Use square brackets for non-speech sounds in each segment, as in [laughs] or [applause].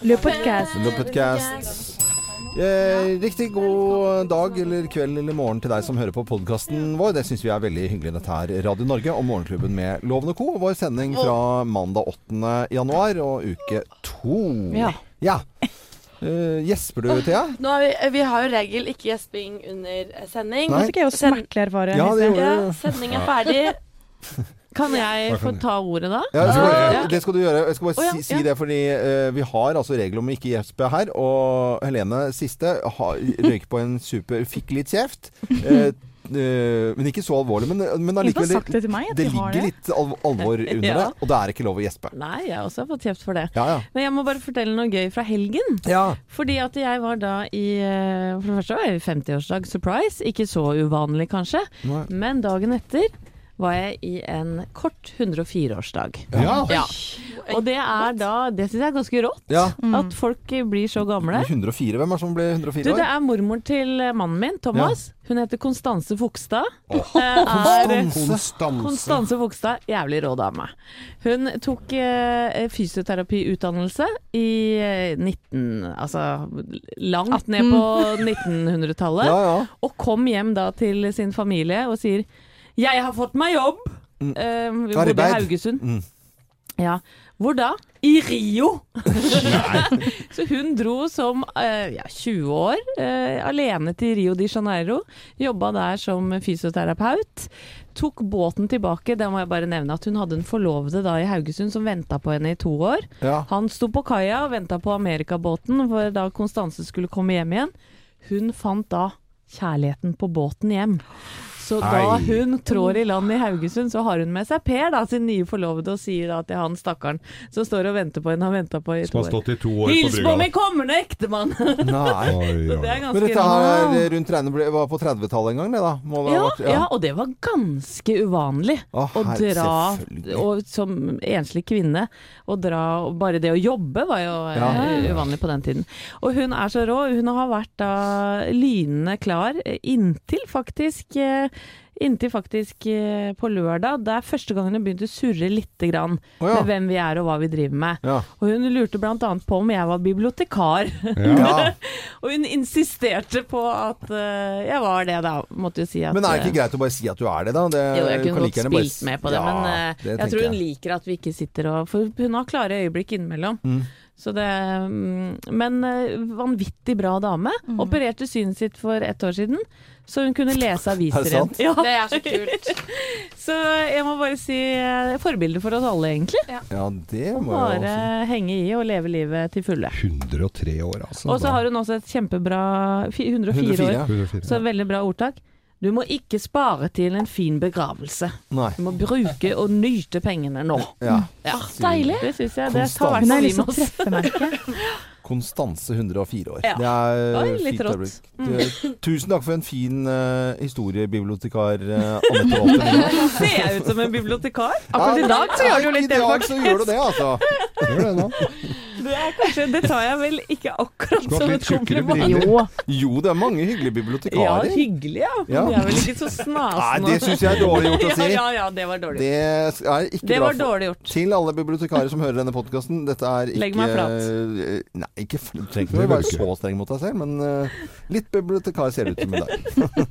Le podcast. Le podcast. Eh, riktig god dag eller kveld eller morgen til deg som hører på podkasten vår. Det syns vi er veldig hyggelig, dette her. Radio Norge og Morgenklubben med Loven og Co. Vår sending fra mandag 8. januar og uke to. Ja. ja. Eh, gjesper du, Thea? Nå har vi, vi har jo regel ikke gjesping under sending. Nei. Fikk jeg jo smertelig erfare. Ja, det gjorde Ja, sending er ferdig. [laughs] Kan jeg få ta ordet da? Ja, det, skal, Ja. det skal du gjøre. Jeg skal bare oh, ja, si, si ja. det, fordi uh, vi har altså regler om ikke gjespe her. Og Helene siste ha- røyk på en super Fikk litt kjeft. Uh, eh, men ikke så alvorlig. Men, men allikevel det, det meg, det ligger det. litt al alvor [laughs] under Ja. det, og det er ikke lov å gjespe. Nei, jeg har også fått kjeft for det. Ja, ja. Men jeg må bare fortelle noe gøy fra helgen. ja. Fordi at jeg var da i For det første var jeg i 50-årsdag surprise. Ikke så uvanlig, kanskje. Nei. Men dagen etter var jeg i en kort 104-årsdag. Ja. Ja. Og det er da Det syns jeg er ganske rått. ja. At folk blir så gamle. 104. Hvem er det som blir 104 år? Du, det er mormor til mannen min, Thomas. Hun heter Konstanse Fogstad. Eh, er Konstanse. Konstanse Fogstad, jævlig rå dame. Hun tok eh, fysioterapiutdannelse i eh, 19... Altså langt ned på 1900-tallet. Ja, ja. Og kom hjem da til sin familie og sier 'Jeg har fått meg jobb'. Mm. Uh, vi bodde i Haugesund. Mm. Ja. Hvor da? I Rio! [laughs] så hun dro som uh, ja, 20 år uh, alene til Rio de Janeiro. Jobba der som fysioterapeut. Tok båten tilbake. Det må jeg bare nevne at hun hadde en forlovede da i Haugesund som venta på henne i to år. ja. Han sto på kaia og venta på Amerikabåten, for da Konstanse skulle komme hjem igjen. Hun fant da kjærligheten på båten hjem. Så da hun trår i land i Haugesund, så har hun med seg Per, da, sin nye forlovede, og sier da til han stakkaren som står og venter på henne, har venta på i Som to har år. stått i to år på Hils på brygga. min kommende ektemann! [laughs] Nei. Oi, Så det oi. er Men ganske dette her er rundt regnet ble, var på 30-tallet en gang, det da? Må det ha ja, vært- ja, og det var ganske uvanlig. Å, Å herre, dra selvfølgelig. og som enslig kvinne Å dra og Bare det å jobbe var jo eh, Ja. uvanlig på den tiden. Og hun er så rå. Hun har vært da lynende klar eh, inntil faktisk eh, Inntil faktisk eh, på lørdag. Det er første gangen hun begynte å surre litt grann oh, ja. med hvem vi er og hva vi driver med. Ja. Og hun lurte annet på om jeg var bibliotekar. Ja. [laughs] og hun insisterte på at eh, jeg var det, da. Måtte jo si at Men er det eh, ikke greit å bare si at du er det, da? Det, jo, jeg kunne like godt gjerne bare spilt med på det, Ja, men eh, det jeg tror hun liker at vi ikke sitter og For hun har klare øyeblikk innimellom. Mm. Så det mm, Men eh, vanvittig bra dame. Opererte synet sitt for ett år siden, så hun kunne lese [laughs] aviser Er det igjen. Ja. Det er så kult. [laughs] Så jeg må bare si eh, forbilde for oss alle, egentlig. Ja, det må jeg Bare også henge i og leve livet til fulle. 103 år, altså. Og så har hun også et kjempebra 104 104, år. ja. 104. Så veldig bra ordtak. Du må ikke spare til en fin begravelse. Nei. Du må bruke og nyte pengene nå. Ja. Ja. Deilig. Det syns jeg. Det tar hvert er vi liksom med oss. treffemerke. [laughs] Konstanse 104 år. Ja. Det er Oi, fint litt rått. øyeblikk. Tusen takk for en fin uh, historiebibliotekar, uh, Anette Walter. Ser jeg ut som en bibliotekar? Akkurat i dag så gjør du jo litt I det, dag så gjør du det, altså. [laughs] Gjør det nå. Det, er kanskje, det tar jeg vel ikke akkurat som et kompliment. Jo. Jo, det er mange hyggelige bibliotekarer. ja. hyggelige, Ja. de er vel ikke så snasende. Nei, det syns jeg er dårlig gjort å [laughs] si. Ja, ja, ja, det var dårlig. Det er ikke Det bra for gjort. Til alle bibliotekarer som hører denne podkasten, dette er ikke Legg meg flat. Nei, ikke f- du trenger være så streng mot deg selv, men uh, litt bibliotekar ser det ut som i dag.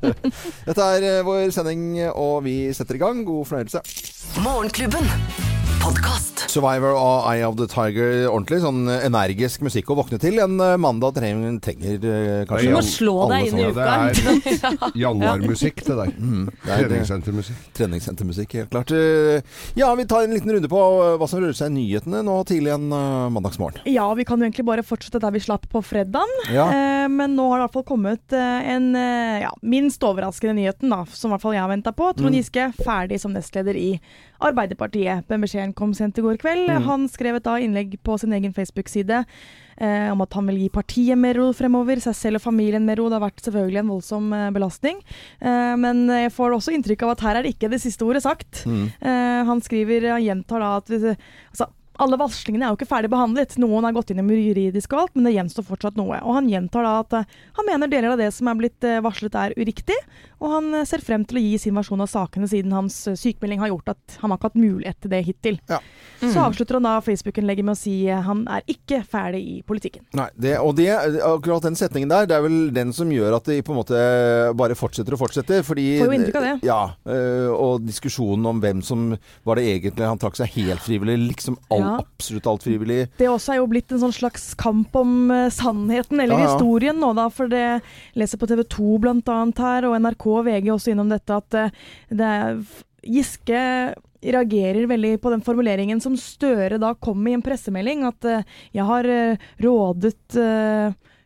[laughs] dette er eh, vår sending, og vi setter i gang. God fornøyelse. Morgenklubben. Podkast. Survivor og Eye of the Tiger. Ordentlig sånn eh, energisk musikk å våkne til. En eh, mandag trenger, trenger eh, kanskje Du må slå deg inn i uka. det er [laughs] januarmusikk, det der. Mm, det. Treningssentermusikk. Treningssentermusikk, helt klart. Eh, Ja, vi tar en liten runde på eh, hva som rører seg i nyhetene nå tidlig en mandagsmorgen. Ja, vi kan jo egentlig bare fortsette der vi slapp på fredagen. Ja. Eh, men nå har det i hvert fall kommet eh, en eh, ja, minst overraskende nyheten, da, som i hvert fall jeg har venta på. Trond Mm. Giske ferdig som nestleder i Arbeiderpartiet. Den beskjeden kom sent i går kveld. Mm. Han skrev et innlegg på sin egen Facebook-side eh, om at han vil gi partiet mer ro fremover, seg selv og familien mer ro. Det har vært selvfølgelig en voldsom eh, belastning. Eh, men jeg får også inntrykk av at her er det ikke det siste ordet sagt. Mm. Eh, han skriver, han gjentar da at hvis, altså, alle varslingene er jo ikke ferdig behandlet. Noen har gått inn i juridisk og alt, men det gjenstår fortsatt noe. Og han gjentar da at eh, han mener deler av det som er blitt eh, varslet er uriktig, og han eh, ser frem til å gi sin versjon av sakene siden hans eh, sykemelding har gjort at han har ikke hatt mulighet til det hittil. Ja. Så avslutter han da Facebooken-legget med å si eh, han er ikke ferdig i politikken. Nei, det, og det, akkurat den setningen der, det er vel den som gjør at de på en måte bare fortsetter og fortsetter. Fordi, Får jo inntrykk av det. Ja, og diskusjonen om hvem som var det egentlig Han trakk seg helt frivillig, liksom all, Ja. absolutt alt frivillig. Det også er jo blitt en sånn slags kamp om sannheten, eller Ja, ja. historien nå da, for det leser på TV 2 blant annet her, og NRK og VG også innom dette, at eh, det er Giske reagerer veldig på den formuleringen som Støre da kom med i en pressemelding, at eh, jeg har eh, rådet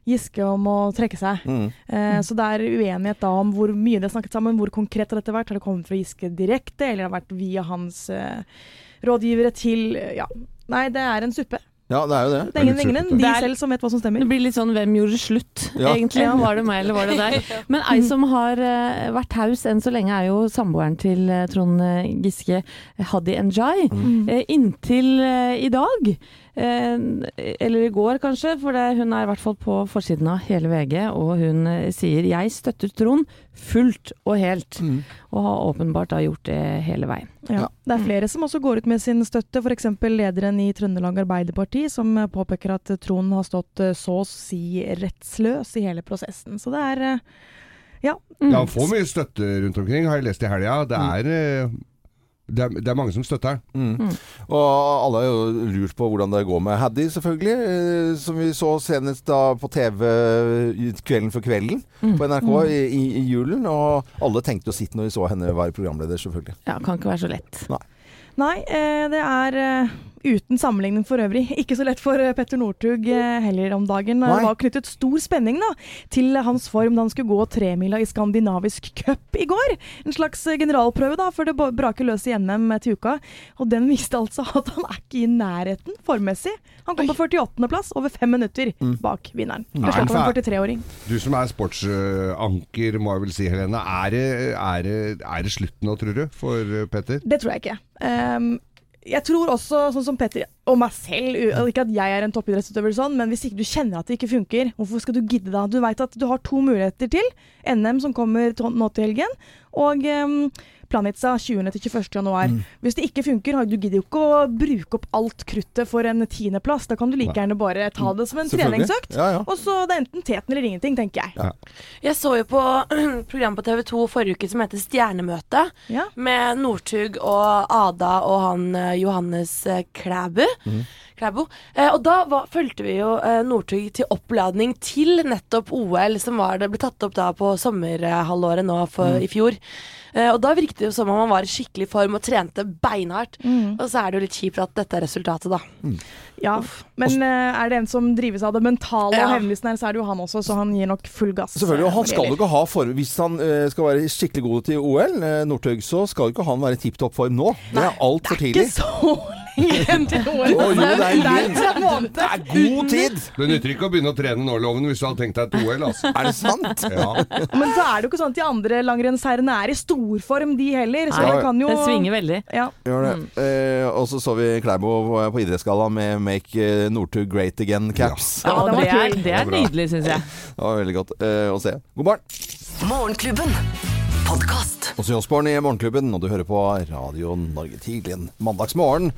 Giske om å trekke seg. Mm. Eh, Så det er uenighet da om hvor mye det er snakket sammen, hvor konkret har dette vært. Har det kommet fra Giske direkte, eller har det vært via hans eh, rådgivere til Ja. Nei, det er en suppe. Ja, det er jo det. Det er ingen, ingen suppete. de er- selv som vet hva som stemmer. Det blir litt sånn hvem gjorde slutt, Ja. egentlig. Ja. Var det meg, eller var det deg? [laughs] Men ei som har eh, vært taus enn så lenge, er jo samboeren til eh, Trond eh, Giske, Haddy Njay. Mm. Eh, inntil i dag. Eh, eller i går, kanskje, for det, hun er i hvert fall på forsiden av hele VG, og hun eh, sier 'jeg støtter Trond fullt og helt', Mm. og har åpenbart da gjort det hele veien. Ja. Det er flere som også går ut med sin støtte, f.eks. lederen i Trøndelag Arbeiderparti, som eh, påpeker at Trond har stått så å si rettsløs i hele prosessen. Så det er Ja. Mm. Ja, han får mye støtte rundt omkring, har jeg lest i helga. Det er, eh, det er, det er mange som støtter den. Mm. Mm. Og alle har jo lurt på hvordan det går med Haddy, selvfølgelig. eh, Som vi så senest da på TV Kvelden for kvelden Mm. på NRK i, i, i julen. Og alle tenkte jo sitt når vi så henne være programleder, selvfølgelig. Ja, kan ikke være så lett. Nei, eh, det er eh, uten sammenligning for øvrig. Ikke så lett for eh, Petter Northug eh, heller om dagen. Nei. Det var knyttet stor spenning da, til hans form da han skulle gå tremila i skandinavisk cup i går. En slags eh, generalprøve da, før det braker løs i NM til uka. Og den viste altså [laughs] at han er ikke i nærheten formmessig. Han kom på 48. plass, over fem minutter Mm. bak vinneren. Slapp av en fæl. 43-åring. Du som er sportsanker, må jeg vel si, Helene. Er det, er det, er det slutt nå, tror du, for Petter? Det tror jeg ikke. Ehm, jeg tror også, sånn som Petter og meg selv, ikke at jeg er en toppidrettsutøver, sånn, men hvis ikke du kjenner at det ikke funker, hvorfor skal du gidde da? Du veit at du har to muligheter til. NM som kommer nå til helgen, og um, Planica 20. til 21. januar. Mm. Hvis det ikke funker, du gidder jo ikke å bruke opp alt kruttet for en tiendeplass. Da kan du like gjerne bare ta det som en treningsøkt. Ja, ja. Og så det er enten teten eller ingenting, tenker jeg. Jeg så jo på [clears throat] program på TV 2 forrige uke som heter Stjernemøte. Ja. Med Northug og Ada og han eh, Johannes Klæbu. Mm. Klæbo. Eh, og da var, fulgte vi jo eh, Northug til oppladning til nettopp OL, som var det ble tatt opp da på sommerhalvåret nå for, i fjor. Eh, og da virket det jo som om han var i skikkelig form og trente beinhardt. Mm. Og så er det jo litt kjipt at dette er resultatet, da. Ja, men eh, er det en som drives av det mentale Ja. og hevnelsen her, så er det jo han også, så han gir nok full gass. Selvfølgelig, og eh, han skal jo ikke ha form Hvis han eh, skal være skikkelig god til OL, uh, Northug, så skal jo ikke han være i tipp topp form nå. Det er altfor tidlig. Ikke så lenge igjen til OL. Å, jo, det er det er måned. Det er god tid! Det nytter ikke å begynne å trene nå, Loven, hvis du hadde tenkt deg et OL, altså. Er det sant? [laughs] Ja. Men så er det jo ikke sånn at de andre langrennsherrene er i storform, de heller. Så Nei, det kan jo Det svinger veldig. Ja. Gjør det. Eh, og så så vi Klæbo på, idrettsgalla med 'Make eh, Northug Great Again'-caps. Ja, Ja, det det, er, det er nydelig, syns jeg. Det var veldig godt eh, å se. God morgen. Morgenklubben. Podkast. Også Jåsborn i Morgenklubben, og du hører på Radio Norge tidlig en mandagsmorgen.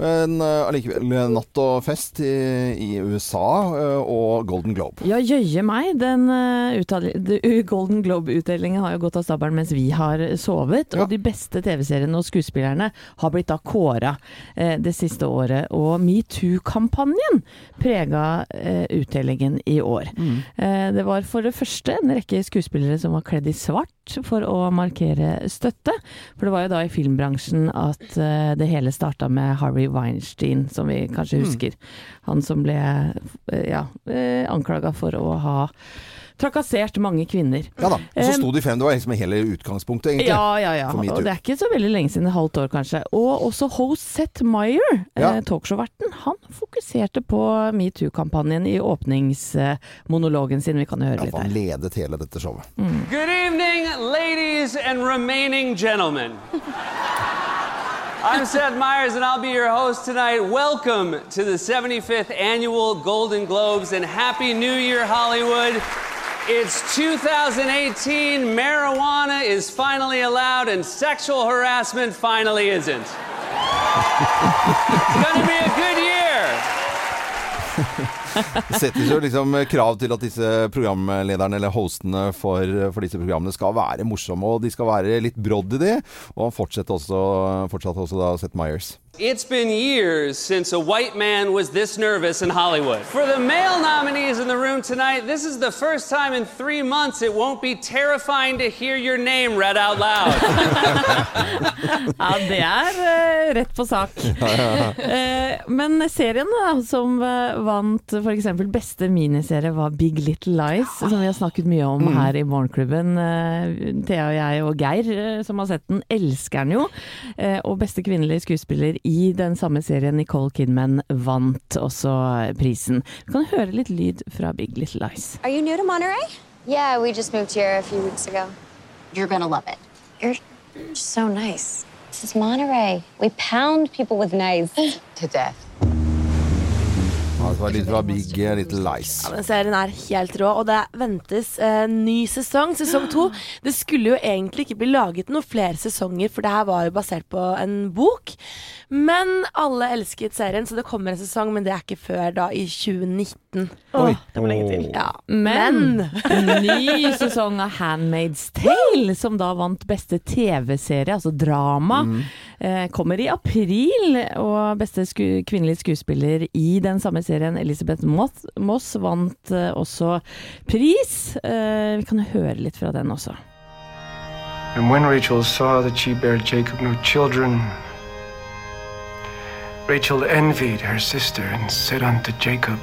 Men allikevel uh, natt og fest i, i USA uh, og Golden Globe. Ja, jøye meg. Den uh, [laughs] Golden Globe-utdelingen har jo gått av stabelen mens vi har sovet. Ja. Og de beste TV-seriene og skuespillerne har blitt da kåra eh, det siste året. Og metoo-kampanjen prega eh, utdelingen i år. Eh, det var for det første en rekke skuespillere som var kledd i svart for å markere støtte. For det var jo da i filmbransjen at eh, det hele starta med Harvey Weinstein, som vi kanskje husker. Han som ble eh, ja, eh, anklaga for å ha trakassert mange kvinner. Ja da. Og så sto de fem. Det var liksom hele utgangspunktet, egentlig. Ja, ja, ja. For. Og det er ikke så veldig lenge siden, et halvt år kanskje. Og også host Seth Meyer, Ja. eh, talkshow-verten, han fokuserte på metoo-kampanjen i åpningsmonologen sin. Vi kan jo høre Ja, litt for han her. ledet hele dette showet. Good evening, ladies and remaining gentlemen. I'm Seth Meyers, and I'll be your host tonight. Welcome to the 75th Annual Golden Globes, and Happy New Year, Hollywood. It's 2018, marijuana is finally allowed, and sexual harassment finally isn't. It's gonna be a good year. [laughs] Det settes jo liksom krav til at disse programlederne eller hostene for, for disse programmene skal være morsomme, og de skal være litt brodd i de. Og han fortsetter også, fortsatt også da Seth Meyers. It's been years since a white man was this nervous in Hollywood. For the male nominees in the room tonight, this is the first time in three months it won't be terrifying to hear your name read out loud. [laughs] [laughs] Ja, det er uh, rett på sak. uh, men serien da, som uh, vant f.eks. beste miniserie, var Big Little Lies, som vi har snakket mye om her i Morgenklubben. Uh, Thea og jeg og Geir, som har sett den, elsker den jo. Eh, og beste kvinnelige skuespiller i den samme serien, Nicole Kidman, vant også prisen. Vi kan høre litt lyd fra Big Little Lies. Are you new to Monterey? Yeah, we just moved here a few weeks ago. You're gonna love it. You're so nice. This is Monterey. We pound people with knives. To death. Ja, det var litt fra Big Little Lies. Ja, men serien er helt rå, og det ventes eh, ny sesong, sesong to. Det skulle jo egentlig ikke bli laget noen flere sesonger, for det her var jo basert på en bok. Men alle elsket serien, så det kommer en sesong, men det er ikke før da i 2019. Åh, det var lenge til. Ja, Men [laughs] ny sesong av Handmaid's Tale, som da vant beste TV-serie, altså drama, eh, kommer i april. Og beste sku kvinnelige skuespiller i den samme serien, Elisabeth Moss, Moss vant eh, også pris. Eh, vi kan høre litt fra den også. And when Rachel saw that she bare Jacob no children, Rachel envied her sister and said unto Jacob,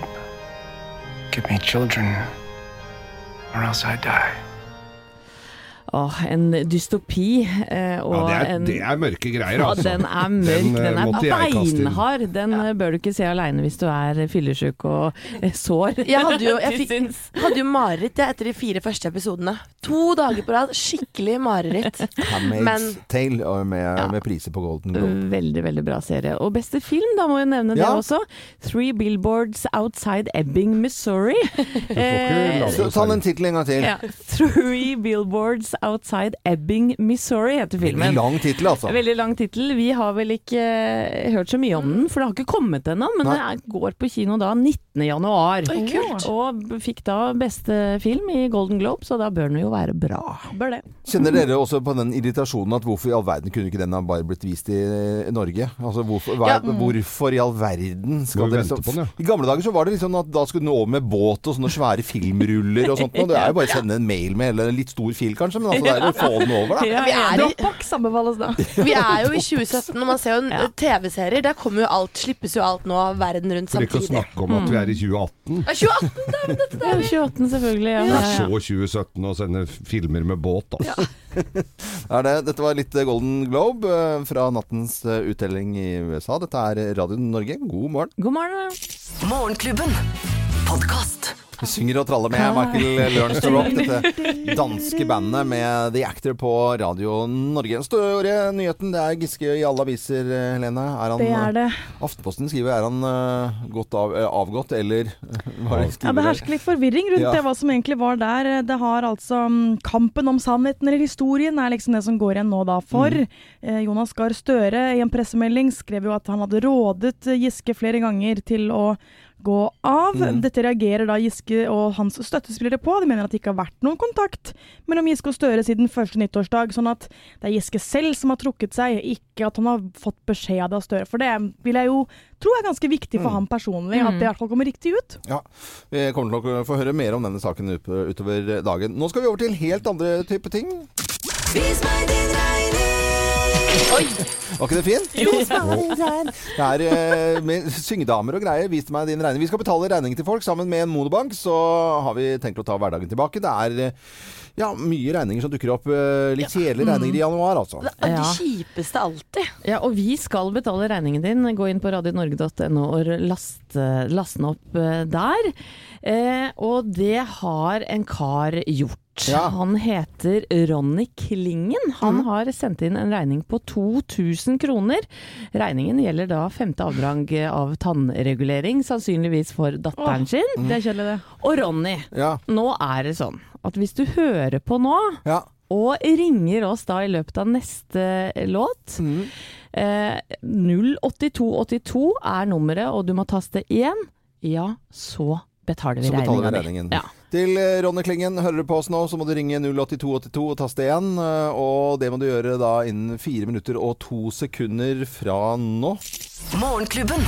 Give me children, or else I die. Åh, en dystopi. Eh, og Ja, det, er, en det er mørke greier, Ja, altså. den er mørk, Den, den, eh, er kaste inn. beinhard. Den ja. bør du ikke se aleine hvis du er fyllesyk og eh, sår. Jeg hadde jo, jeg [laughs] fikk, hadde jo mareritt etter de fire første episodene. To dager på rad. Skikkelig mareritt. Handmaid's Men- Tale og med, med priser på Golden Globe. Veldig, veldig bra serie. Og beste film, da må vi nevne det også. Three Billboards Outside Ebbing, Missouri. Eh, Så, ta den tittelen en gang til. ja. Three Billboards Outside Ebbing, Missouri heter Veldig filmen. lang tittel, altså. Veldig lang tittel. Vi har vel ikke eh, hørt så mye om den, for det har ikke kommet ennå. Men Nei. det er- går på kino da 19. januar. Oi. Og fikk da beste film i Golden Globe, så da bør den jo være bra. Bør det. Kjenner dere også på den irritasjonen at hvorfor i all verden kunne ikke den ha bare blitt vist i eh, Norge? Altså hvorfor, hver, Ja. hvorfor i all verden skal vi det liksom på den, ja. I gamle dager så var det liksom at da skulle den over med båt og sånne svære filmruller og sånt. Og [laughs] det er jo bare å sende en mail med, eller en litt stor fil kanskje, men altså det er å få den over, da. [laughs] Ja, Vi er i, [laughs] vi er jo i 2017, og man ser jo en- TV-serier. Der kommer jo alt, slippes jo alt nå verden rundt For ikke å snakke om at vi er i 2018. Ja, 2018, det er dette Ja, 28 selvfølgelig. Ja. Det Ja, er så 2017 å sende filmer med båt, altså. [laughs] Er det, dette var litt Golden Globe eh, fra nattens eh, uttelling i USA. Dette er Radio Norge. God morgen. God morgen. Morgenklubben. Podkast. Vi synger og traller med Michael Rock, dette danske bandet med The Actor på Radio Norge. Den store nyheten, det er Giske i alle aviser, eh, Helene. Er han, Det er det. Aftenposten skriver er han eh, godt av, eh, avgått, eller [laughs] hva det de Ja, Det hersker litt forvirring rundt Ja. det hva som egentlig var der. Det har altså mm, Kampen om sannheten eller historien er liksom det som går igjen nå da for. Mm. Eh, Jonas Gahr Støre i en pressemelding skrev jo at han hadde rådet eh, Giske flere ganger til å gå av. Mm. Dette reagerer da Giske og hans støttespillere på. De mener at det ikke har vært noen kontakt mellom Giske og Støre siden første nyttårsdag. Sånn at det er Giske selv som har trukket seg, ikke at han har fått beskjed av det av Støre. For det vil jeg jo tro er ganske viktig for Mm. ham personlig, at det i hvert fall kommer riktig ut. Ja, Vi kommer til å få høre mer om denne saken utover dagen. Nå skal vi over til helt andre type ting. Vis meg din regning. Var ikke det fint? Det er eh, med syngedamer og greier. Vis meg din regning. Vi skal betale regning til folk sammen med en monobank. Så har vi tenkt å ta hverdagen tilbake. Det er eh, ja, mye regninger som dukker opp. eh, Litt kjedelige regninger i januar, altså. Det er det de kjipeste alltid. Ja, og vi skal betale regningen din. Gå inn på radionorge.no og laste den opp eh, der. Eh, og det har en kar gjort. Ja. Han heter Ronny Klingen. Han har sendt inn en regning på 2000 kroner. Regningen gjelder da femte avdrag av tannregulering, sannsynligvis for datteren sin. Det er kjedelig, det. Og Ronny, Ja. nå er det sånn at hvis du hører på nå, Ja. og ringer oss da i løpet av neste låt Mm. eh, 08282 er nummeret, og du må taste 1. Ja, så betaler vi Så betaler regninga di. Ja. Til eh, Ronny Klingen, hører du på oss nå, så må du ringe 08282 og taste 1. eh, Og det må du gjøre da innen fire minutter og to sekunder fra nå. Morgenklubben.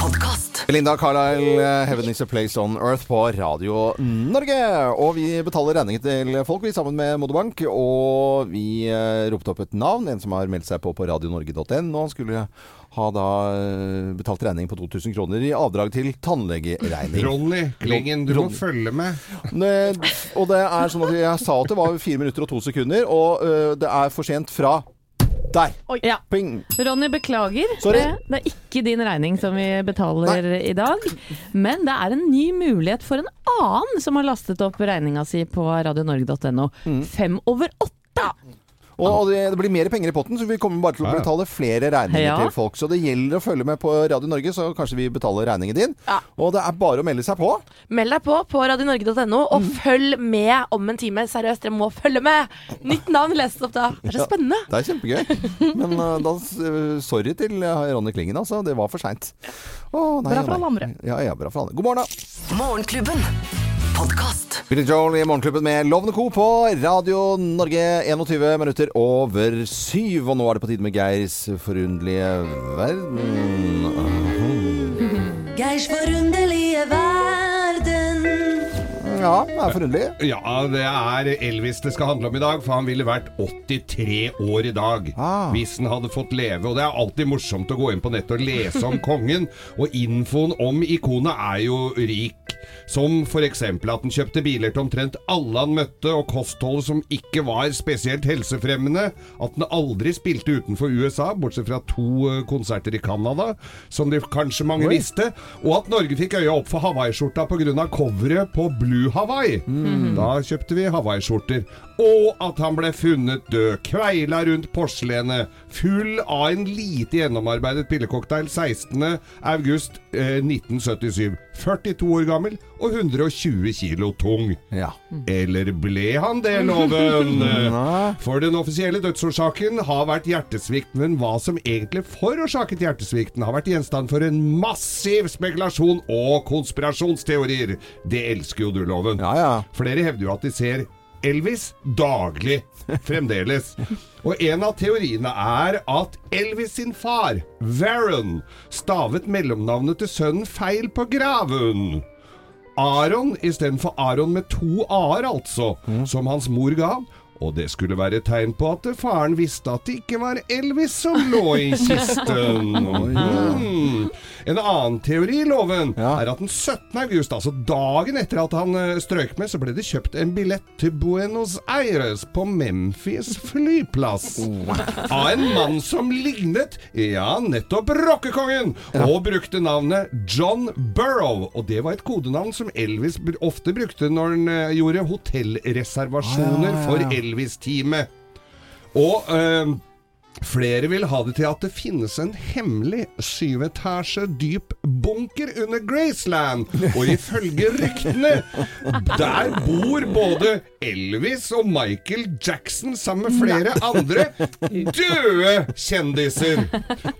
Podkast. Linda Carlisle, eh, 'Heaven Is A Place On Earth' på Radio Norge. Og vi betaler regninger til folk, vi sammen med Moderbank. Og vi eh, ropte opp et navn, en som har meldt seg på på radionorge.no. Han skulle ha da eh, betalt regning på 2000 kroner i avdrag til tannlegeregning. Ronny Klingen, du må følge med. Ne- Og det er sånn at jeg sa at det var fire minutter og to sekunder, og det er for sent fra der. Ja. Ping. Ronny, beklager. Sorry. Eh, Det er ikke din regning som vi betaler i dag. Men det er en ny mulighet for en annen som har lastet opp regninga si på radionorge.no. Mm. Fem over åtte! Og, og det, det blir mer penger i potten, så vi kommer bare til å betale flere regninger Ja. til folk. Så det gjelder å følge med på Radio Norge, så kanskje vi betaler regningen din. Ja. Og det er bare å melde seg på. Meld deg på på radionorge.no, og Mm. følg med om en time. Seriøst, dere må følge med! Nytt navn leses opp da. Det er så Ja. spennende. Det er kjempegøy. Men øh, [laughs] da øh, sorry til øh, Ronny Klingen, altså. Det var for seint. Bra for alle andre. Ja, ja, bra for alle. God morgen, da. Morgenklubben. Podkast. Billy Joel i Morgenklubben med Lovende Co. på Radio Norge. 21 minutter over syv. Og nå er det på tide med Geirs forunderlige verden. Geirs forunderlige verden. Ja, det er forunderlig. Ja, det er Elvis det skal handle om i dag, for han ville vært 83 år i dag Ah. hvis han hadde fått leve. Og det er alltid morsomt å gå inn på nettet og lese om [laughs] kongen, og infoen om ikonet er jo rik. Som f.eks. at han kjøpte biler til omtrent alle han møtte, og kostholdet som ikke var spesielt helsefremmende. At han aldri spilte utenfor USA, bortsett fra to eh, konserter i Canada, som de kanskje mange Oi. visste. Og at Norge fikk øya opp for hawaiiskjorta pga. coveret på Blue Hawaii. Da kjøpte vi hawaiiskjorter. Og at han ble funnet død, kveila rundt porselenet, full av en lite gjennomarbeidet pillecocktail 16. august eh, 1977. 42 år gammel og 120 kilo tung. Ja. Eller ble han det, loven? [laughs] For den offisielle dødsårsaken har vært hjertesvikt, men hva som egentlig forårsaket hjertesvikten, har vært gjenstand for en massiv spekulasjon og konspirasjonsteorier. Det elsker jo du, loven. Ja, ja. Flere hevder jo at de ser Elvis daglig, fremdeles. Og en av teoriene er at Elvis sin far, Varon, stavet mellomnavnet til sønnen feil på graven. Aron istedenfor Aron med to a-er, altså, som hans mor ga. Og det skulle være tegn på at faren visste at det ikke var Elvis som lå i kisten. [laughs] Mm. En annen teori i loven Ja. er at den 17. august, altså dagen etter at han eh, strøk med, så ble det kjøpt en billett til Buenos Aires på Memphis flyplass. Av en mann som lignet, ja, nettopp rockekongen, og brukte navnet John Burrow. Og det var et kodenavn som Elvis ofte brukte når han eh, gjorde hotellreservasjoner Ah, for ja. Elvis-teamet. Og eh, Flere vil ha det til at det finnes en hemmelig syvetasje dyp bunker under Graceland. Og ifølge ryktene, der bor både Elvis og Michael Jackson sammen med flere andre døde kjendiser.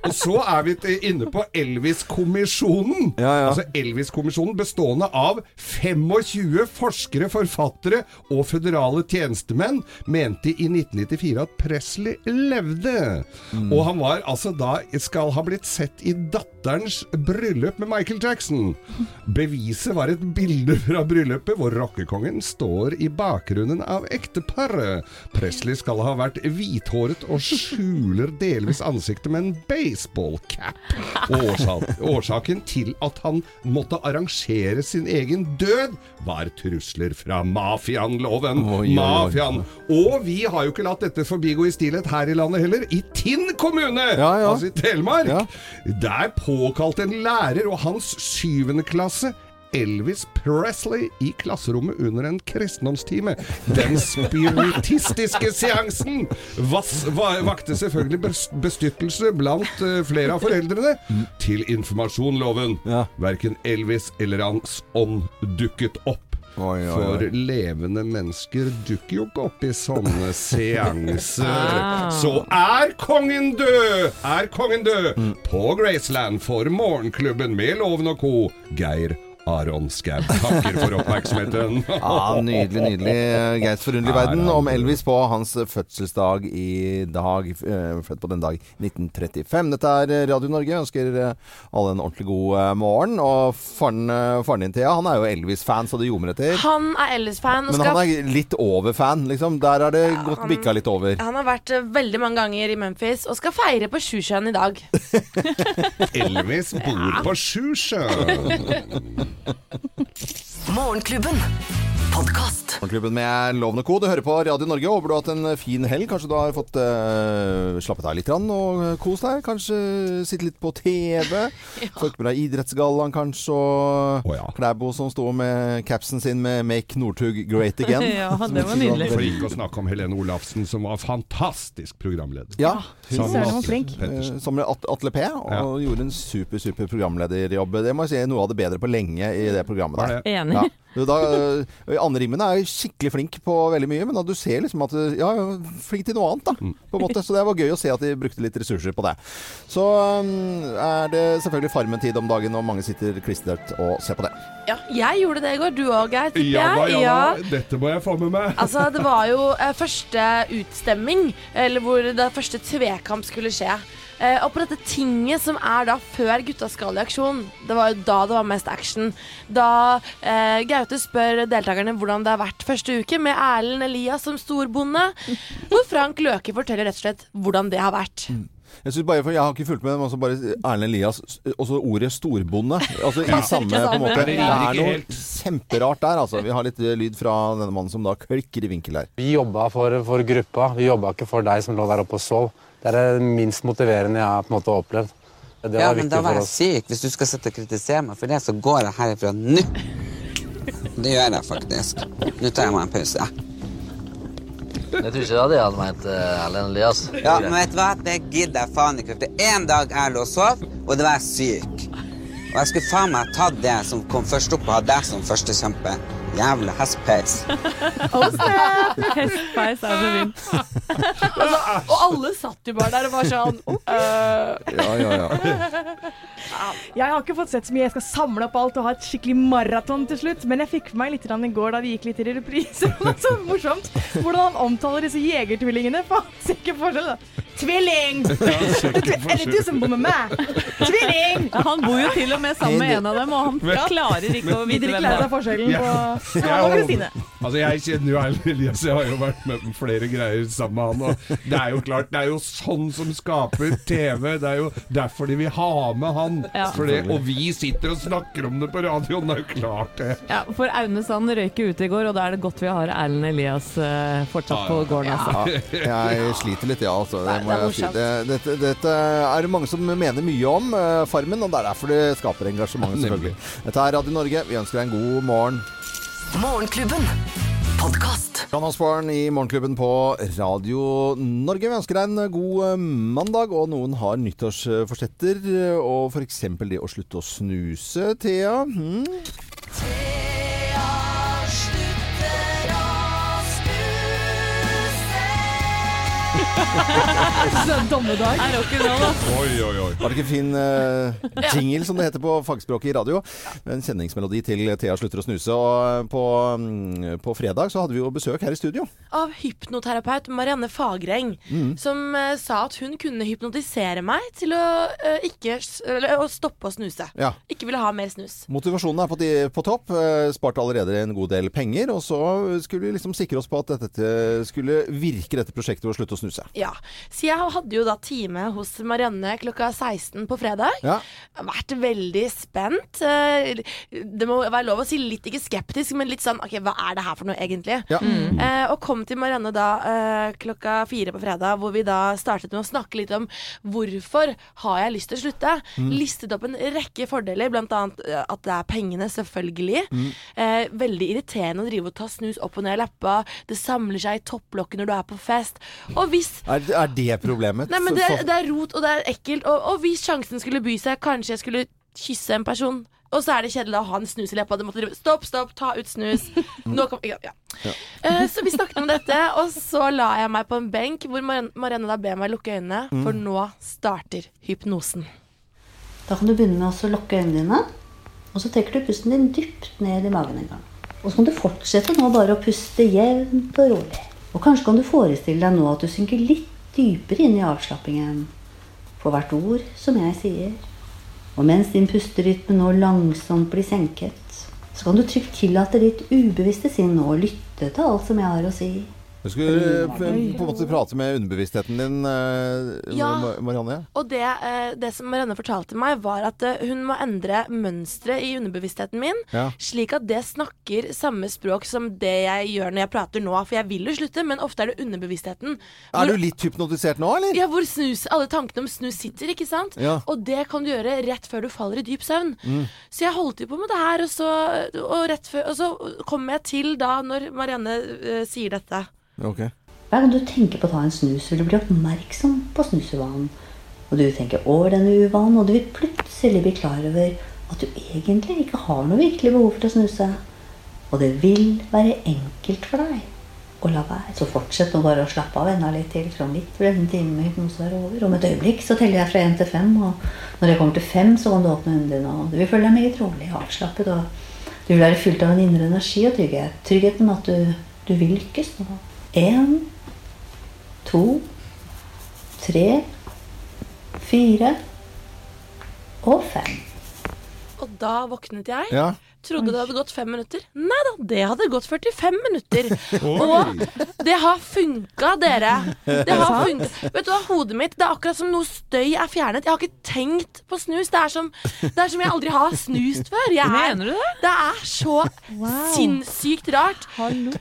Og så er vi inne på Elvis-kommisjonen. Ja, ja. Altså Elvis-kommisjonen bestående av 25 forskere, forfattere og føderale tjenestemenn mente i 1994 at Presley levde. Og han var altså da skal ha blitt sett i datterens bryllup med Michael Jackson. [laughs] Beviset var et bilde fra bryllupet hvor rockekongen står i bakgrunnen av ekteparet. Presley skal ha vært hvithåret og skjuler delvis ansiktet med en baseballcap. Årsaken til at han måtte arrangere sin egen død, var trusler fra mafiaen, loven. Oi, oi, oi. Mafiaen. Og vi har jo ikke latt dette forbigå i stillhet her i landet heller. I Tinn kommune, Ja, ja. altså i Telemark, Ja. der påkalte en lærer og hans syvende klasse Elvis Presley i klasserommet under en kristendomstime. Den spiritistiske seansen vas, va, vakte selvfølgelig bestyttelse blant uh, flere av foreldrene. Til informasjonloven. Ja. Verken Elvis eller hans ånd dukket opp. Oi, oi, For levende mennesker dukker jo ikke opp i sånne [laughs] seanser. Ah. Så er kongen død! Er kongen død! Mm. På Graceland for Morgenklubben med Loven og co. Geir Aron Skau takker for oppmerksomheten. [laughs] Ja, Nydelig, nydelig. Geirs forunderlige Er verden om Elvis på hans fødselsdag i dag. eh, Født på den dag 1935. Dette er Radio Norge. Jeg ønsker eh, alle en ordentlig god eh, morgen. Og faren, faren din, Thea, han er jo Elvis-fan, så det ljomer etter. Han er Elvis-fan. Men han er litt over fan, liksom. Der er det gått han- bikka litt over. Han har vært veldig mange ganger i Memphis og skal feire på Sjusjøen i dag. [laughs] [laughs] Elvis bor på Sjusjøen. [laughs] Morgenklubben. Podkast. Morgenklubben med Lovende og Co. Du hører på Radio Norge. Håper du har hatt en fin helg. Kanskje du har fått uh, slappet av litt grann og kost deg. Kanskje sitte litt på TV. [laughs] Fått med deg Idrettsgallaen kanskje, og oh, ja. Klæbo som sto med capsen sin med 'Make Northug Great Again'. [laughs] Ja, det var nydelig. For ikke å snakke om Helene Olafsen, som var fantastisk programleder. Ja, Sammen han Atle flink. Pettersen. eh, som med Atle P. Og Ja. gjorde en super, super programlederjobb. Det må jeg si er noe av det bedre på lenge i det programmet der. Enig. Ja. Du, Da, øh, Anne Rimmen er skikkelig flink på veldig mye, men du ser liksom at øh, Ja, flink til noe annet, da. Mm. På en måte. Så det var gøy å se at de brukte litt ressurser på det. Så øhm, er det selvfølgelig Farmen-tid om dagen, og mange sitter klistret og ser på det. Ja, jeg gjorde det i går. Du òg, Geir. Ja, Ja da, ja. Dette må jeg få med meg. [laughs] Altså, det var jo eh, første utstemming, eller hvor det første tvekamp skulle skje. Eh, og på dette tinget som er da før gutta skal i aksjon, det var jo da det var mest action. Da eh, Gaute spør deltakerne hvordan det har vært første uke, med Erlend Elias som storbonde. Hvor Frank Løke forteller rett og slett hvordan det har vært. Jeg synes bare, for jeg har ikke fulgt med, men også bare Erlend Elias Også ordet storbonde. Altså i samme på en måte. Det er noe kjemperart der, altså. Vi har litt øh, lyd fra denne mannen som da klikker i vinkel her. Vi jobba for, for gruppa. Vi jobba ikke for deg som lå der oppe og sov. Det er det minst motiverende jeg har på en måte opplevd. Det var Ja, men da var jeg syk. Hvis du skal sitte og kritisere meg for det, så går jeg herifra nå. Det gjør jeg faktisk. Nå tar jeg meg en pause. Jeg tror ikke det hadde jeg hadde ment uh, Erlend Elias. Ja, men vet du hva? Det gidder jeg faen ikke. For én dag jeg lå og sov, og det var jeg syk. Og jeg skulle faen meg tatt det som kom først opp, og ha deg som førstekjempe. Jævla hestpeis. Hestpeis er så fint. Altså, og alle satt jo bare der og var sånn øh, Ja, ja, ja. Jeg har ikke fått sett så mye. Jeg skal samle opp alt og ha et skikkelig maraton til slutt. Men jeg fikk med meg litt i går da vi gikk litt i reprise. Så morsomt hvordan han omtaler disse jegertvillingene. Faen, ser ikke forskjell, da. Tvilling! Er det du som bor med meg? Tvilling! Ja, han bor jo til og med sammen med en av dem, og han klarer ikke å vite hvem det er. forskjellen på Jeg og Kristine. Altså, jeg kjenner jo Erlend Elias, jeg har jo vært med på flere greier sammen med han. Og det er jo klart, det er jo sånn som skaper TV. Det er jo derfor de vil ha med han. Ja. Det, og vi sitter og snakker om det på radioen, det er jo klart det. Ja, for Aune Sand røyk ute i går, og da er det godt vi har Erlend Elias eh, fortsatt på gården. Altså. Ja, jeg sliter litt, ja. Altså. Det må er jeg si. dette, dette er det mange som mener mye om, eh, Farmen, og det er derfor det skaper engasjement, selvfølgelig. Dette er Radio Norge. Vi ønsker deg en god morgen. Morgenklubben. Podkast. Jan Osborn i Morgenklubben på Radio Norge. Vi ønsker deg en god eh, mandag, og noen har nyttårsforsetter. eh, Og f.eks. det å slutte å snuse, Thea. Hmm? [laughs] Så dommedag. Er rock'n'roll, ass. Oi, oi, oi. Var det ikke fin uh, jingle, som det heter på fagspråket i radio? En kjenningsmelodi til Thea slutter å snuse. Og på, um, på fredag så hadde vi jo besøk her i studio. av hypnoterapeut Marianne Fagreng, Mm. som uh, sa at hun kunne hypnotisere meg til å, uh, ikke, eller, å stoppe å snuse. Ja. Ikke ville ha mer snus. Motivasjonen er på, de, på topp. eh, Sparte allerede en god del penger. Og så skulle vi liksom sikre oss på at dette skulle virke, dette prosjektet, å slutte å snuse. Ja, Ja. Så jeg hadde jo da time hos Marianne klokka 16 på fredag. Ja. Vært veldig spent. Eh, Det må være lov å si litt ikke skeptisk, men litt sånn OK, hva er det her for noe egentlig? Ja. Mm. Eh, og kom til Marianne da eh, klokka fire på fredag, hvor vi da startet med å snakke litt om hvorfor har jeg lyst til å slutte. Mm. Listet opp en rekke fordeler, blant annet eh, at det er pengene, selvfølgelig. Mm. Eh, veldig irriterende å drive og ta snus opp og ned i leppa. Det samler seg i topplokket når du er på fest. Og hvis Er, er det problemet? Nei, men det, er- det er rot, og det er ekkelt. Og, og hvis sjansen skulle by seg, kanskje jeg skulle kysse en person. Og så er det kjedelig å ha en snus i leppa. Du måtte drive Stopp, stopp, ta ut snus. [laughs] Nå kom, ja, ja. Uh, så vi snakket om dette, og så la jeg meg på en benk hvor Marianne, Marianne da ber meg lukke øynene, Mm. for nå starter hypnosen. Da kan du begynne med å lukke øynene dine, og så trekker du pusten din dypt ned i magen en gang. Og så kan du fortsette nå bare å puste jevnt og rolig. Og kanskje kan du forestille deg nå at du synker litt dypere inn i avslappingen for hvert ord som jeg sier. Og mens din pusterytme nå langsomt blir senket, så kan du trygt tillate ditt ubevisste sinn å lytte til alt som jeg har å si. Du skulle eh, på en måte prate med underbevisstheten din, eh, Ja. Marianne. Og det, eh, det som Marianne fortalte meg, var at hun må endre mønsteret i underbevisstheten min, Ja. slik at det snakker samme språk som det jeg gjør når jeg prater nå. For jeg vil jo slutte, men ofte er det underbevisstheten. Er du litt hypnotisert nå, eller? Ja, hvor snus, alle tankene om snus sitter, ikke sant? Ja. Og det kan du gjøre rett før du faller i dyp søvn. Mm. Så jeg holdt jo på med det her, og så, og før, og så kom jeg til da når Marianne uh, sier dette. Ok. Hver gang du tenker på å ta en snus, vil du bli oppmerksom på snusuvanen. Og du tenker over denne uvanen, og du vil plutselig bli klar over at du egentlig ikke har noe virkelig behov for å snuse. Og det vil være enkelt for deg å la være. Så fortsett nå bare å slappe av enda litt til, for om litt blir denne timen med hypnose være over. Om et øyeblikk så teller jeg fra én til fem, og når jeg kommer til fem, så kan du åpne øynene dine, og du vil føle deg meget rolig og avslappet. og du vil være fylt av en indre energi og trygghet. Tryggheten med at du, du vil lykkes nå. Én, to, tre, fire og fem. Og da våknet jeg. Ja. Trodde det hadde gått fem minutter. Nei da, det hadde gått 45 minutter. [laughs] Og det har funka, dere. Det har funka. Vet du hva, hodet mitt Det er akkurat som noe støy er fjernet. Jeg har ikke tenkt på snus. Det er som, det er som jeg aldri har snust før. Jeg er, Mener du det? Det er så sinnssykt rart.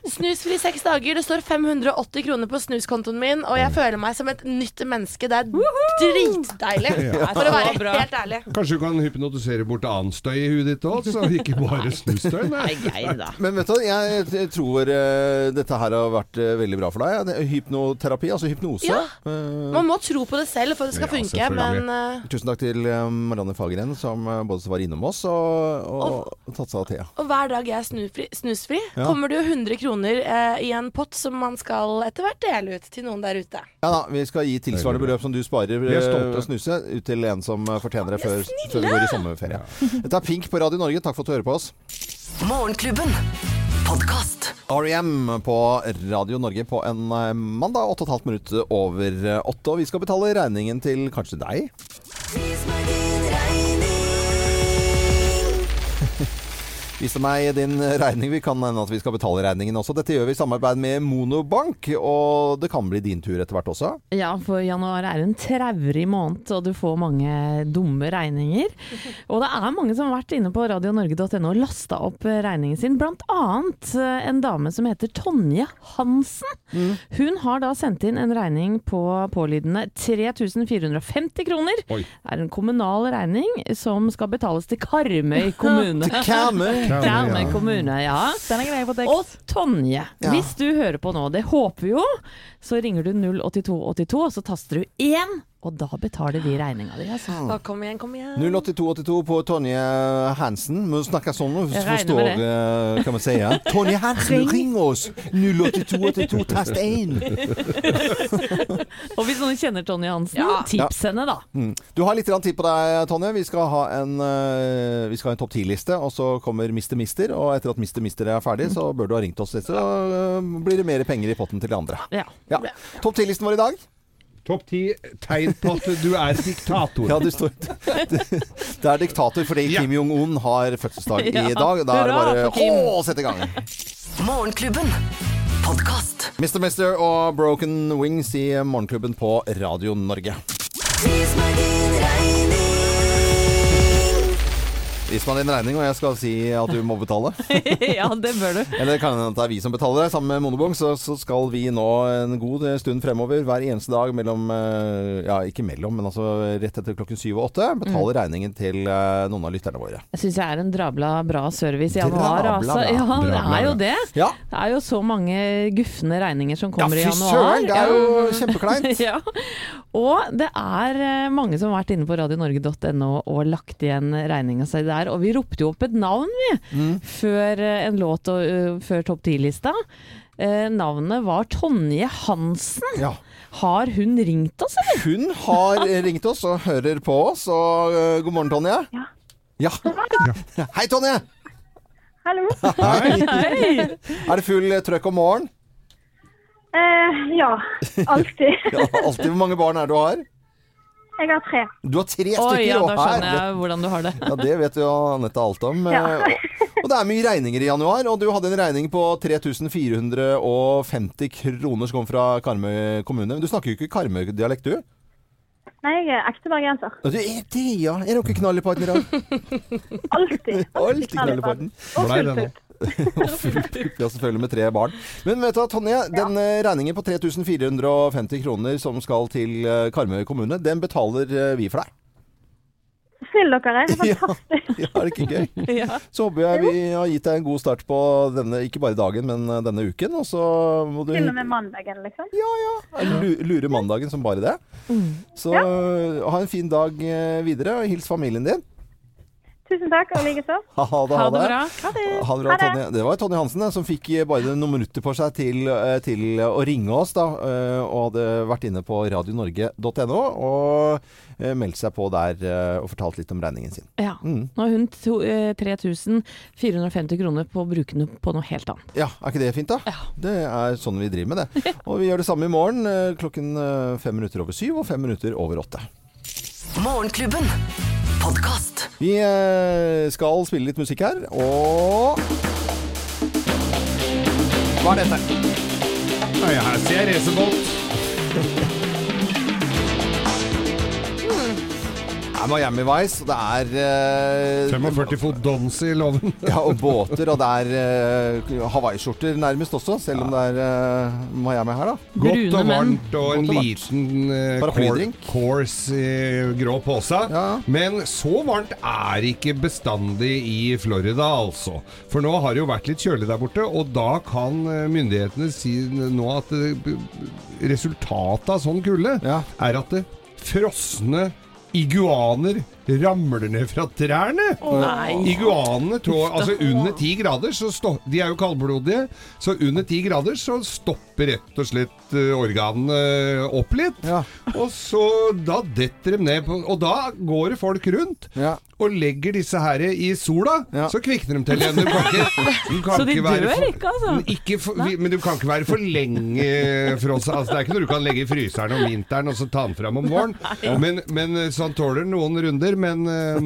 Snusfri seks dager. Det står 580 kroner på snuskontoen min, og jeg føler meg som et nytt menneske. Det er dritdeilig. For å være helt ærlig. Kanskje du kan hypnotisere bort annen støy i huet ditt òg, så ikke bare snusstøy? snustøy. Men vet du, jeg, jeg tror eh, dette her har vært eh, veldig bra for deg. Er Hypnoterapi, altså hypnose. Ja. Eh, Man må tro på det selv for at det skal Ja, funke, men Tusen takk til Marianne Fagren, som både var innom oss og, og, tatt seg av Thea. Og hver dag jeg er snufri, snusfri, Ja. kommer det jo 100 kroner eh, i en pott som man skal etter hvert dele ut til noen der ute. Ja da, Vi skal gi tilsvarende beløp som du sparer Vi stolte. å snuse, ut til en som fortjener det før, før vi går i sommerferie. Dette er Pink på Radio Norge. Takk for at du hører på oss. Morgenklubben. Podcast. R.E.M. på Radio Norge på en mandag mandag 8,5 minutter over eh, åtte. Og vi skal betale regningen til kanskje deg. Vis meg din regning. Vi kan hende at vi skal betale regningen også. Dette gjør vi i samarbeid med Monobank, og det kan bli din tur etter hvert også. Ja, for januar er en traurig måned, og du får mange dumme regninger. Og det er mange som har vært inne på radionorge.no og lasta opp regningen sin, blant annet eh, en dame som heter Tonje Hansen. Hun har da sendt inn en regning på pålydende 3450 kroner. Oi. Det er en kommunal regning som skal betales til Karmøy kommune. Til Karmøy? Karmøy ja. kommune, ja. Den er grei på tekst. Og Tonje, Ja. hvis du hører på nå, det håper vi jo, så ringer du 08282, og så taster du 1, og da betaler vi regninga di. Altså. Å, kom igjen, kom igjen. 08282 på Tonje Hansen. Må du snakke sånn, regner forstår eh, hva man sier. [laughs] Tonje Hansen, ring oss! 08282, tast 1! [laughs] Og hvis noen kjenner Tonje Hansen, Ja. tips henne, da. Mm. Du har litt tid på deg, Tonje. Vi skal ha en, uh, ha en topp 10-liste, og så kommer Mr. Mister. Og etter at Mr. Mister er ferdig, så bør du ha ringt oss så uh, blir det mer penger i potten til de andre. Ja. Ja. Topp 10-listen vår i dag? Topp ti tegn på at du er diktator. [laughs] Ja, du står [laughs] Det er diktator fordi Kim Jong-un har fødselsdag [laughs] Ja. i dag. Da er det bare å sette i gang. Morgenklubben. Podcast. Mr. Mister og Broken Wings i Morgenklubben på Radio Norge. Vis Vis meg din regning, og jeg skal si at du må betale. [laughs] ja, det bør du. Eller kan hende at det er vi som betaler det. Sammen med Monobong så, så skal vi nå en god stund fremover hver eneste dag mellom eh, Ja, ikke mellom, men altså rett etter klokken syv og åtte betale Mm. regningen til eh, noen av lytterne våre. Jeg syns jeg er en drabla bra service i januar. Drabla Altså. Ja, det er jo det. Ja. Det er jo så mange gufne regninger som kommer Ja, i fy januar. søren, det er jo [laughs] kjempekleint. ja. Og det er eh, mange som har vært inne på radionorge.no og lagt igjen regninga si der. Og vi ropte jo opp et navn, vi, Mm. før eh, en låt og uh, før topp ti-lista. Eh, navnet var Tonje Hansen. Har hun ringt oss, eller? Hun har ringt oss og hører på oss, og uh, god morgen, Tonje. Ja. Hei, Tonje! Hallo. Hei. [laughs] Er det full trøkk om morgenen? Eh, ja, alltid. [laughs] Ja, alltid. Hvor mange barn er det du har? Jeg har tre. Du har tre Oi, stykker, ja, og da her- skjønner jeg hvordan du har det. Ja, det vet jo Anette alt om. Ja. Eh, Og det er mye regninger i januar, og du hadde en regning på 3450 kroner som kom fra Karmøy kommune. Du snakker jo ikke Karmøy-dialekt, du? Nei, jeg er ekte bergenser. Du er det, ja. Er dere knall i parten i dag? Alltid. Alltid knall i parten. Og full pupp. [laughs] Og full pupp, ja, selvfølgelig med tre barn. Men vet du hva, Tonje, den eh, regningen på 3450 kroner som skal til eh, Karmøy kommune, den betaler eh, vi for deg. Snill dere er. [laughs] Fantastisk. Ja, er det ikke gøy? [laughs] Ja. Så håper jeg vi har gitt deg en god start på denne, ikke bare dagen, men denne uken. Og så må du Til og med mandagen, liksom. Ja, ja. lure mandagen som bare det. Så ja. ha en fin dag videre, og hils familien din. Tusen takk, og likeså. Ha det, Ha det det. bra. Ha det. Ha det bra, Ha det. Tonje. Det var Tonje Hansen som fikk eh, bare noen minutter på seg til, eh, til å ringe oss, da, eh, og hadde vært inne på radionorge.no og meldt seg på der og fortalt litt om regningen sin. Ja. Mm. Nå har hun eh, 3450 kroner på å bruke den på noe helt annet. Ja, er ikke det fint, da? Det er sånn vi driver med det. [laughs] Og vi gjør det samme i morgen klokken fem minutter over syv og fem minutter over åtte. Morgenklubben. Podkast. Vi eh, skal spille litt musikk her, og Hva er dette? Nei, her ser jeg racerbåt. Er Miami Vice, og det er eh, 45 fot dons i loven. [laughs] ja, og båter, og det er uh, hawaiiskjorter nærmest også, selv om det er uh, Miami her, da. Godt og varmt og en og liten uh, course i grå pose. Men så varmt er ikke bestandig i Florida, altså. For nå har det jo vært litt kjølig der borte, og da kan eh, myndighetene si nå at eh, resultatet av sånn kulde er at det frosne iguaner ramler ned fra trærne. Oh. Iguanene tår altså under ti grader, så stå, de er jo kaldblodige, så under ti grader så stopper rett og slett eh, organene opp litt. Og så da detter de ned på Og da går det folk rundt og legger disse her i sola, så kvikner de til igjen. Du kan ikke, [laughs] du kan Så de ikke dør for- ikke, altså? ikke for, vi- men du kan ikke være for lenge frossa. Altså, det er ikke noe du kan legge i fryseren om vinteren og så ta den fram om våren. Men, men sånn tåler noen runder. Men, eh,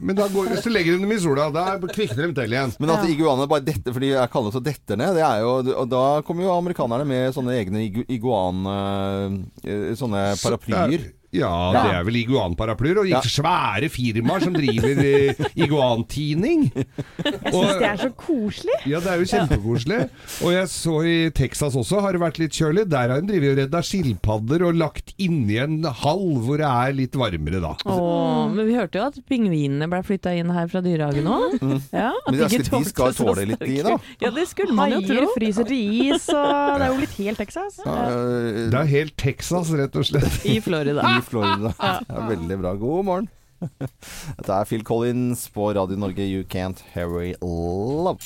men da går, så legger de dem i sola. Da kvikner de til igjen. Men at iguanene bare detter, fordi jeg kaller det så detter ned, det er jo Og da kommer jo amerikanerne med sånne egne iguan... eh, Sånne paraplyer. Ja, Ja. det er vel iguanparaplyer. Og Ja. svære firmaer som driver eh, [laughs] iguantining. Jeg syns det er så koselig. Ja, det er jo kjempekoselig. Og jeg så i Texas også har det vært litt kjølig. Der har de drevet og redda skilpadder og lagt inni en hall hvor det er litt varmere, da. Åh, men vi hørte jo at pingvinene ble flytta inn her fra dyrehagen òg. Mm. Ja, at Men skal- de skal tåle litt, de, da. Ja, det skulle man jo tro. fryser til is, og det er jo litt helt Texas. Det er helt Texas, rett og slett. I Florida. [laughs] I Florida. Det er [laughs] veldig bra. God morgen. [laughs] Dette er Phil Collins på Radio Norge, You Can't Hurry Love.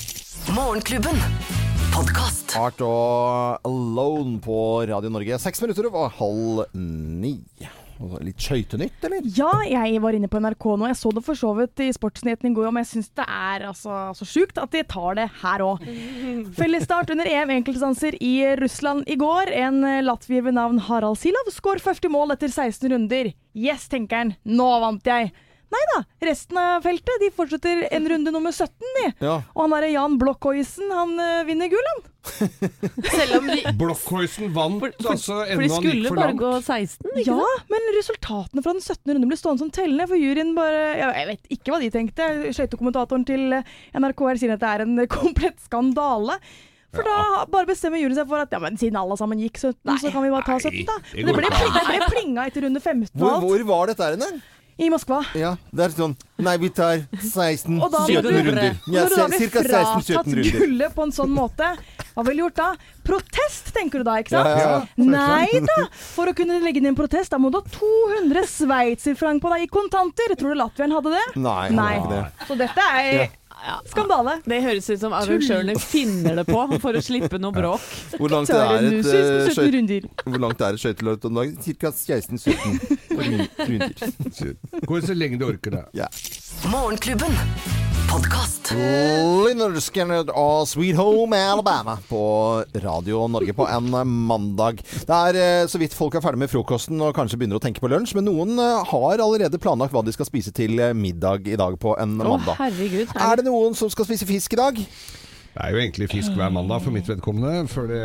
Morgenklubben. Podcast. Art og Alone på Radio Norge. Seks minutter over halv ni. Og Litt skøytenytt, eller? Ja, jeg var inne på NRK nå. Jeg så det for så vidt i Sportsnyheten i går, men jeg syns det er altså, så sjukt at de tar det her òg. [laughs] Fellesstart under EM enkeltstanser i Russland i går. En latvier ved navn Harald Silov skår 40 mål etter 16 runder. Yes, tenker han. Nå vant jeg. Nei da. Resten av feltet de fortsetter en runde nummer 17, de. Ja. Og han derre Jan Blockhoisen, han uh, vinner gull, han. Selv om de [laughs] Blockhoisen vant altså For de ennå han gikk skulle for bare langt. gå 16, ikke Ja, det? men resultatene fra den 17. runden ble stående som tellende, for juryen bare Jeg jeg vet ikke hva de tenkte. Skøytekommentatoren til eh, NRK her sier at det er en eh, komplett skandale. For da bare bestemmer juryen seg for at ja, men siden alle sammen gikk 17, så kan vi bare ta 17, da. det Men det ble, ikke det ble plinga etter runde 15 og Hvor, alt. hvor var dette her henne? I Moskva. Ja, det er sånn Nei, vi tar 16-17 Og da må du, runder. Ja, når du da blir fratatt gullet på en sånn måte, hva ville du gjort da? Protest, tenker du da, ikke sant? Ja, ja. Nei da! For å kunne legge inn en protest, da må du ha 200 sveitserfrank på deg i kontanter. Tror du Latvieren hadde det? Nei, Nei. det. Så dette er skandale. Det høres ut som arrangørene finner det på for å [laughs] slippe noe bråk. [laughs] Hvor langt er et uh, 17 skøyt- runder. [laughs] Hvor langt er et skøyteløp om dagen? Ca. 16-17 runder. Gå så lenge du orker det. Ja. Morgenklubben. Podkast. Lynyrd Skynyrd og Sweet Home Alabama på Radio Norge på en mandag. Det er eh, så vidt folk er ferdig med frokosten og kanskje begynner å tenke på lunsj, men noen eh, har allerede planlagt hva de skal spise til eh, middag i dag på en mandag. Å, herregud, herregud. Er det noen som skal spise fisk i dag? Det er jo egentlig fisk hver mandag for mitt vedkommende, for det,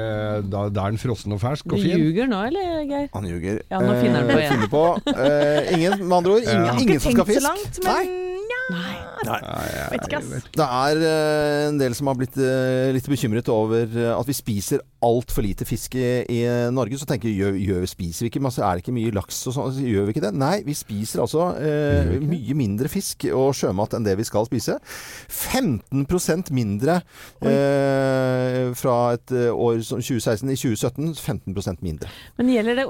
da, da er den frossen og fersk og fin. Du ljuger nå, eller, Geir? Han ljuger. Ja, nå finner han på igjen. finner på. Eh, ingen, med andre ord. Ingen, Ja. ingen som skal ha Tenkt så fisk. langt, men ja. Vet ikke, ass. Det er eh, en del som har blitt eh, litt bekymret over eh, at vi spiser altfor lite fisk i, Norge. Så tenker jeg, gjør, gjør, spiser vi ikke masse? Er det ikke mye laks og sånn? Gjør vi ikke det? Nei, vi spiser altså eh, mye mindre fisk og sjømat enn det vi skal spise. 15% mindre eh, fra et år som 2016. I 2017 15% mindre. Men gjelder det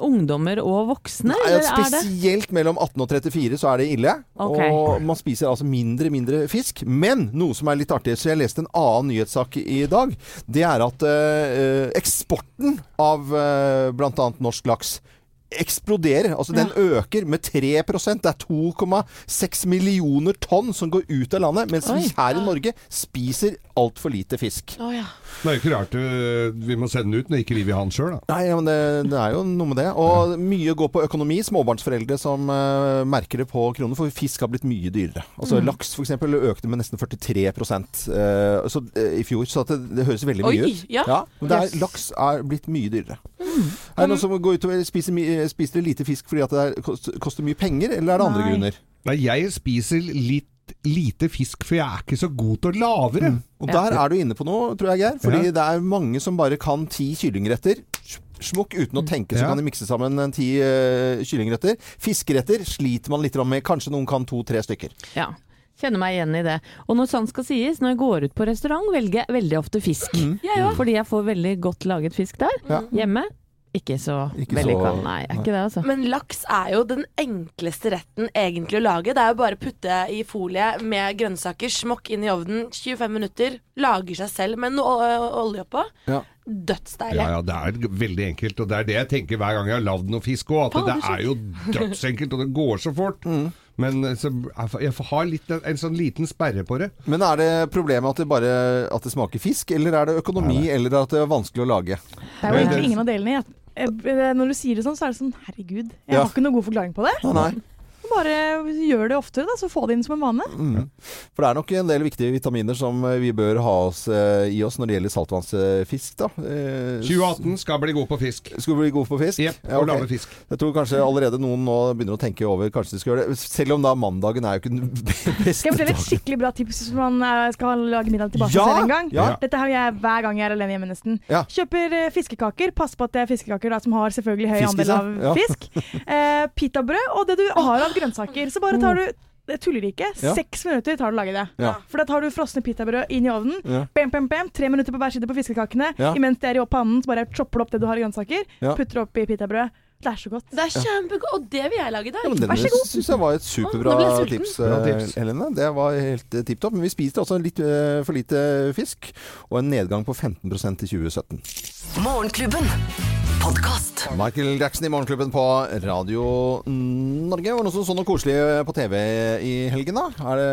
ungdommer og voksne, Nei, eller er spesielt mellom 18 og 34 så er det ille. Okay. Og man spiser altså mindre mindre fisk. Men noe som er litt artig, så jeg leste en annen nyhetssak i dag. Det er at eh, eksporten av uh, bl.a. norsk laks eksploderer. Altså den øker med 3% Det er 2,6 millioner tonn som går ut av landet. Mens vi her i Norge spiser altfor lite fisk. Oh, ja. Det er jo ikke rart øh, vi må sende den ut når ikke vi vil ha den sjøl, da. Nei, men det, det er jo noe med det. Og mye går på økonomi. Småbarnsforeldre som uh, merker det på kroner, for fisk har blitt mye dyrere. Altså Mm. Laks f.eks. økte med nesten 43 uh, så, uh, i fjor. Så at det, det høres veldig mye Oi, ut. ja. men det er, laks er blitt mye dyrere. Mm. Er det noen som går ut og spiser, my- spiser lite fisk fordi at det er, koster, mye penger, eller er det andre Nei. grunner? Nei, jeg spiser litt lite fisk, for jeg er ikke så god til å lavere. Mm. Og der er du inne på noe, tror jeg, Geir. Fordi det er mange som bare kan ti kyllingretter. Smukk uten å tenke, så Ja. kan de mikse sammen ti uh, kyllingretter. Fiskeretter sliter man litt med. Kanskje noen kan to-tre stykker. Ja. Kjenner meg igjen i det. Og når sant skal sies, når jeg går ut på restaurant, velger jeg veldig ofte fisk. Jeg Ja, Fordi jeg får veldig godt laget fisk der. Mm. Ja. Hjemme ikke så vellykka. Nei, er ikke det, altså. Men laks er jo den enkleste retten egentlig å lage. Det er jo bare å putte i folie med grønnsaker, smokk inn i ovnen, 25 minutter, lager seg selv med noe olje oppå. Ja. Dødsdeilig. Ja, ja, det er veldig enkelt, og det er det jeg tenker hver gang jeg har lagd noe fisk òg. At Fader, det er jo dødsenkelt, og det går så fort. Mm. Men eh, så, jeg har litt, en sånn liten sperre på det. Men er det problemet at det bare at det smaker fisk, eller er det økonomi, eller at det er vanskelig å lage? Det er jo egentlig ingen av delene. Jeg, når du sier det sånn, så er det sånn Herregud, jeg Ja. har ikke noen god forklaring på det. Nei, nei. Bare gjør det oftere, da, så få det inn som en vane. Mm. For det er nok en del viktige vitaminer som eh, vi bør ha oss, eh, i oss når det gjelder saltvannsfisk. da. Eh, 2018 skal bli god på fisk. Skal bli god på fisk? Jep, Ja, og lage fisk. Jeg tror kanskje allerede noen nå begynner å tenke over kanskje de skal gjøre det. Selv om da mandagen er jo ikke den [laughs] beste Skal jeg fortelle et skikkelig bra tips hvis man eh, skal lage middag tilbake Ja, selv en gang? ja. Dette har jeg hver gang jeg er alene hjemme, nesten. Ja. Kjøper eh, fiskekaker. Pass på at det er fiskekaker da, som har selvfølgelig høy Fiskis, andel av Ja. fisk. [laughs] Eh, Pitabrød og det du har av grønnsaker. Så bare tar du det tuller ikke. Ja. Seks minutter tar det å lage det. Ja. For da tar du frosne pitabrød inn i ovnen. Ja. Bam, bam, bam. Tre minutter på hver side på fiskekakene. Ja. Imens det er i pannen, så bare chopper du opp det du har i grønnsaker. Ja. Putter oppi pitabrød. Det er så godt. Det er kjempegodt, og det vil jeg lage i dag. Ja, Vær så god, god. syns jeg var et superbra sulten. tips, eh, tips. Helene. Det var helt uh, tipp topp. Men vi spiste også litt uh, for lite fisk, og en nedgang på 15% i 2017. Morgenklubben. Podkast. Michael Jackson i Morgenklubben på Radio Norge. Var det noe som så noe koselig på TV i helgen, da? Er det,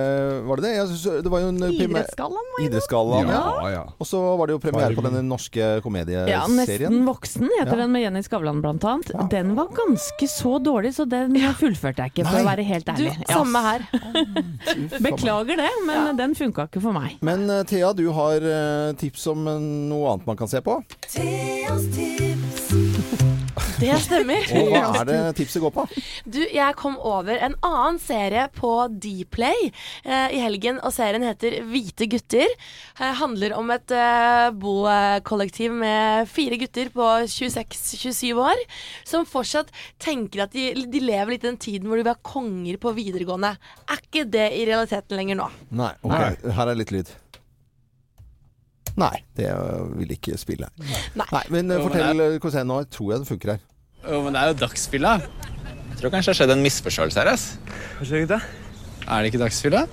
var det det? Jeg synes, det var jo en Idrettsgallaen, var Idrettsgallaen, ja. Ja, ja. Og så var det jo premiere på den norske komedieserien. Ja, Nesten voksen heter Ja. den med Jenny Skavlan blant annet. Den var ganske så dårlig, så den fullførte jeg ikke, for Nei. å være helt Du, ærlig. Ja. samme her. Beklager det, men den funka ikke for meg. Men eh, Thea, du har eh, tips om eh, noe annet man kan se på. Theas tips. Det stemmer. Og hva er det tipset går på? Du, jeg kom over en annen serie på Dplay eh, i helgen, og serien heter Hvite gutter. Eh, handler om et eh, bokollektiv med fire gutter på 26-27 år, som fortsatt tenker at de, de lever litt i den tiden hvor de var konger på videregående. Er ikke det i realiteten lenger nå? Nei, ok. Her er litt lyd. Nei, det vil ikke spille. Nei. men eh, Jo, fortell, eh, jeg nå tror jeg det funker her. Jo, men det er jo dagsfylla. Jeg tror kanskje det har skjedd en misforståelse her. ass. Kanskje ikke det? Er det ikke dagsfylla?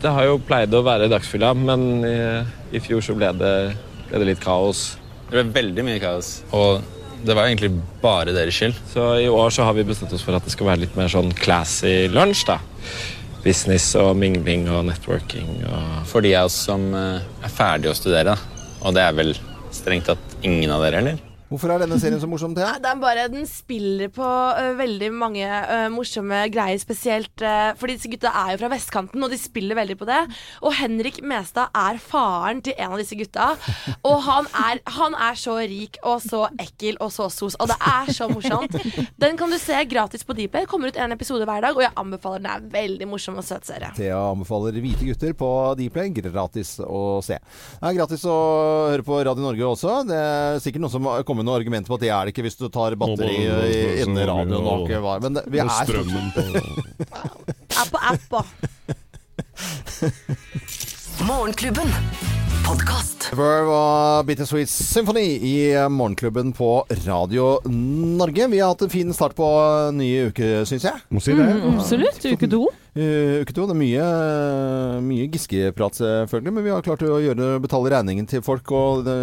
Det har jo pleid å være dagsfylla, men i, i fjor så ble det, ble det litt kaos. Det ble veldig mye kaos. Og det var egentlig bare deres skyld. Så i år så har vi bestemt oss for at det skal være litt mer sånn classy lunsj, da. Business og mingling og networking og For de av oss som eh, er ferdige å studere. Og det er vel strengt tatt ingen av dere, eller? Hvorfor er denne serien så morsom, Thea? Den, bare, Den spiller på uh, veldig mange uh, morsomme greier, spesielt uh, fordi disse gutta er jo fra vestkanten, og de spiller veldig på det. Og Henrik Mestad er faren til en av disse gutta. Og han er, han er så rik og så ekkel og så sos, og det er så morsomt. Den kan du se gratis på Dplay. Kommer ut en episode hver dag, og jeg anbefaler den. Er veldig morsom og søt serie. Thea anbefaler Hvite gutter på Dplay. Gratis å se. Det er gratis å høre på Radio Norge også. Det er sikkert noen som har kommet noe argument på at det er det ikke hvis du tar batteri i- inni radioen. Og og. Men det, vi er strømmen på [laughs] Er på app og Morgenklubben. Podkast. Verve og Bittersweet Symphony i Morgenklubben på Radio Norge. Vi har hatt en fin start på ny uke, syns jeg. Må si det. Mm, absolutt. Uke to. Uh, uke to. Det er mye, mye Giske-prat, selvfølgelig, men vi har klart å gjøre, betale regningen til folk. Og det,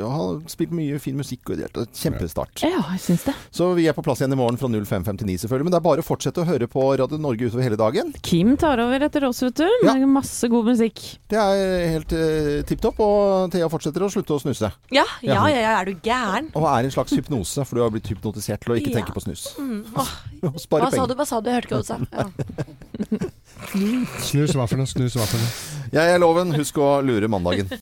har spilt mye fin musikk. og det er et Kjempestart. Ja, jeg syns det. Så vi er på plass igjen i morgen fra 05.59, selvfølgelig. Men det er bare å fortsette å høre på Radio Norge utover hele dagen. Kim tar over etter oss, vet du. Med masse god musikk. Det er helt uh, tipp topp. Og Thea fortsetter å slutte å snuse. Ja, ja, ja, ja, er du gæren? Og er en slags hypnose, for du har blitt hypnotisert til å ikke Ja. tenke på snus. Mm. [laughs] Åh. Og spare Hva sa du? Hva sa du? Jeg hørte ikke hva du sa. [laughs] Ja. Snus noe? Snus noe? Jeg er loven. Husk å lure mandagen.